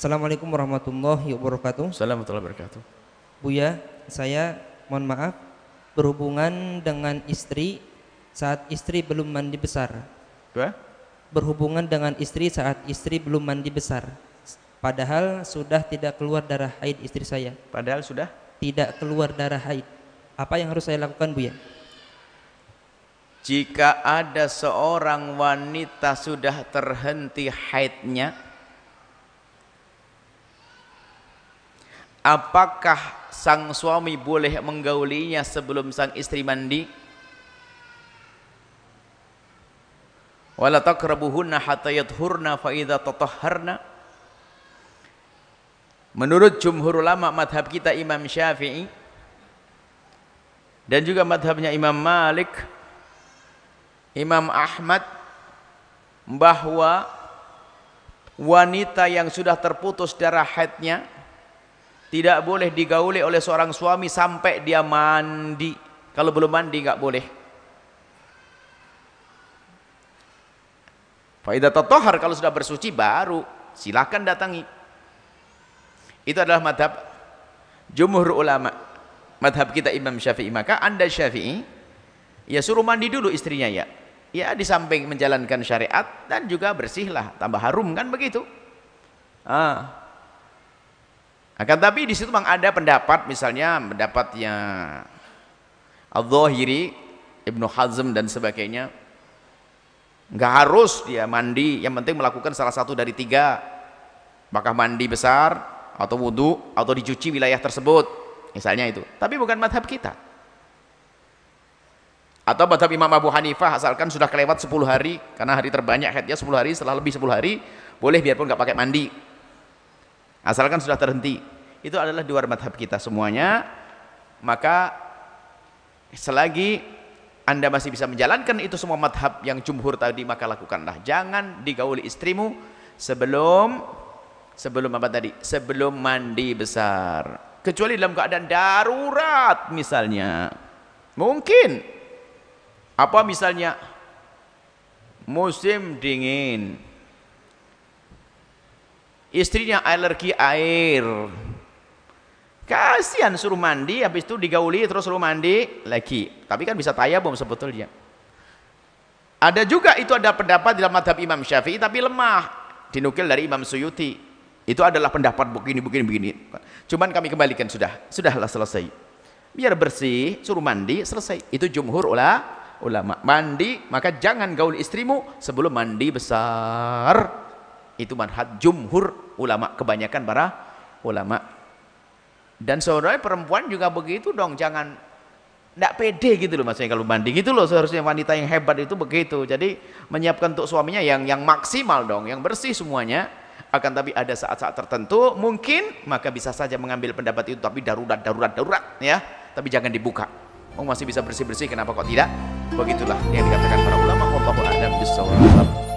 Assalamualaikum warahmatullahi wabarakatuh. Assalamualaikum warahmatullahi wabarakatuh. Buya, saya mohon maaf berhubungan dengan istri saat istri belum mandi besar. Apa? Berhubungan dengan istri saat istri belum mandi besar. Padahal sudah tidak keluar darah haid istri saya. Padahal sudah Tidak keluar darah haid. Apa yang harus saya lakukan, Buya? jika ada seorang wanita sudah terhenti haidnya apakah sang suami boleh menggaulinya sebelum sang istri mandi? Wala taqrabuhunna hatta fa idza tatahharna. Menurut jumhur ulama madhab kita Imam Syafi'i dan juga madhabnya Imam Malik Imam Ahmad bahwa wanita yang sudah terputus darah haidnya tidak boleh digauli oleh seorang suami sampai dia mandi. Kalau belum mandi nggak boleh. Faidah totohar kalau sudah bersuci baru. Silakan datangi. Itu adalah madhab jumhur ulama. Madhab kita Imam Syafi'i. Maka anda Syafi'i ya suruh mandi dulu istrinya ya. Ya di samping menjalankan syariat dan juga bersihlah. Tambah harum kan begitu? Ah. Akan tapi di situ memang ada pendapat misalnya pendapatnya Al-Zahiri Ibnu Hazm dan sebagainya. Nggak harus dia mandi yang penting melakukan salah satu dari tiga. Apakah mandi besar atau wudhu atau dicuci wilayah tersebut. Misalnya itu. Tapi bukan madhab kita. Atau madhab Imam Abu Hanifah asalkan sudah kelewat 10 hari karena hari terbanyak haidnya 10 hari setelah lebih 10 hari boleh biarpun nggak pakai mandi asalkan sudah terhenti. Itu adalah dua madhab kita semuanya. Maka selagi anda masih bisa menjalankan itu semua madhab yang jumhur tadi maka lakukanlah. Jangan digauli istrimu sebelum sebelum apa tadi? Sebelum mandi besar. Kecuali dalam keadaan darurat misalnya. Mungkin. Apa misalnya? Musim dingin istrinya alergi air. Kasihan suruh mandi habis itu digauli terus suruh mandi lagi. Tapi kan bisa tayabum sebetulnya. Ada juga itu ada pendapat dalam madhab Imam Syafi'i tapi lemah. Dinukil dari Imam Suyuti. Itu adalah pendapat begini begini begini. Cuman kami kembalikan sudah. Sudahlah selesai. Biar bersih suruh mandi selesai. Itu jumhur ulah ulama. Mandi maka jangan gaul istrimu sebelum mandi besar itu manhaj jumhur ulama kebanyakan para ulama. Dan saudara perempuan juga begitu dong jangan tidak pede gitu loh maksudnya kalau mandi gitu loh seharusnya wanita yang hebat itu begitu. Jadi menyiapkan untuk suaminya yang yang maksimal dong yang bersih semuanya. Akan tapi ada saat-saat tertentu mungkin maka bisa saja mengambil pendapat itu tapi darurat darurat darurat ya. Tapi jangan dibuka. Oh masih bisa bersih-bersih kenapa kok tidak? Begitulah yang dikatakan para ulama. Wallahu a'lam bissawab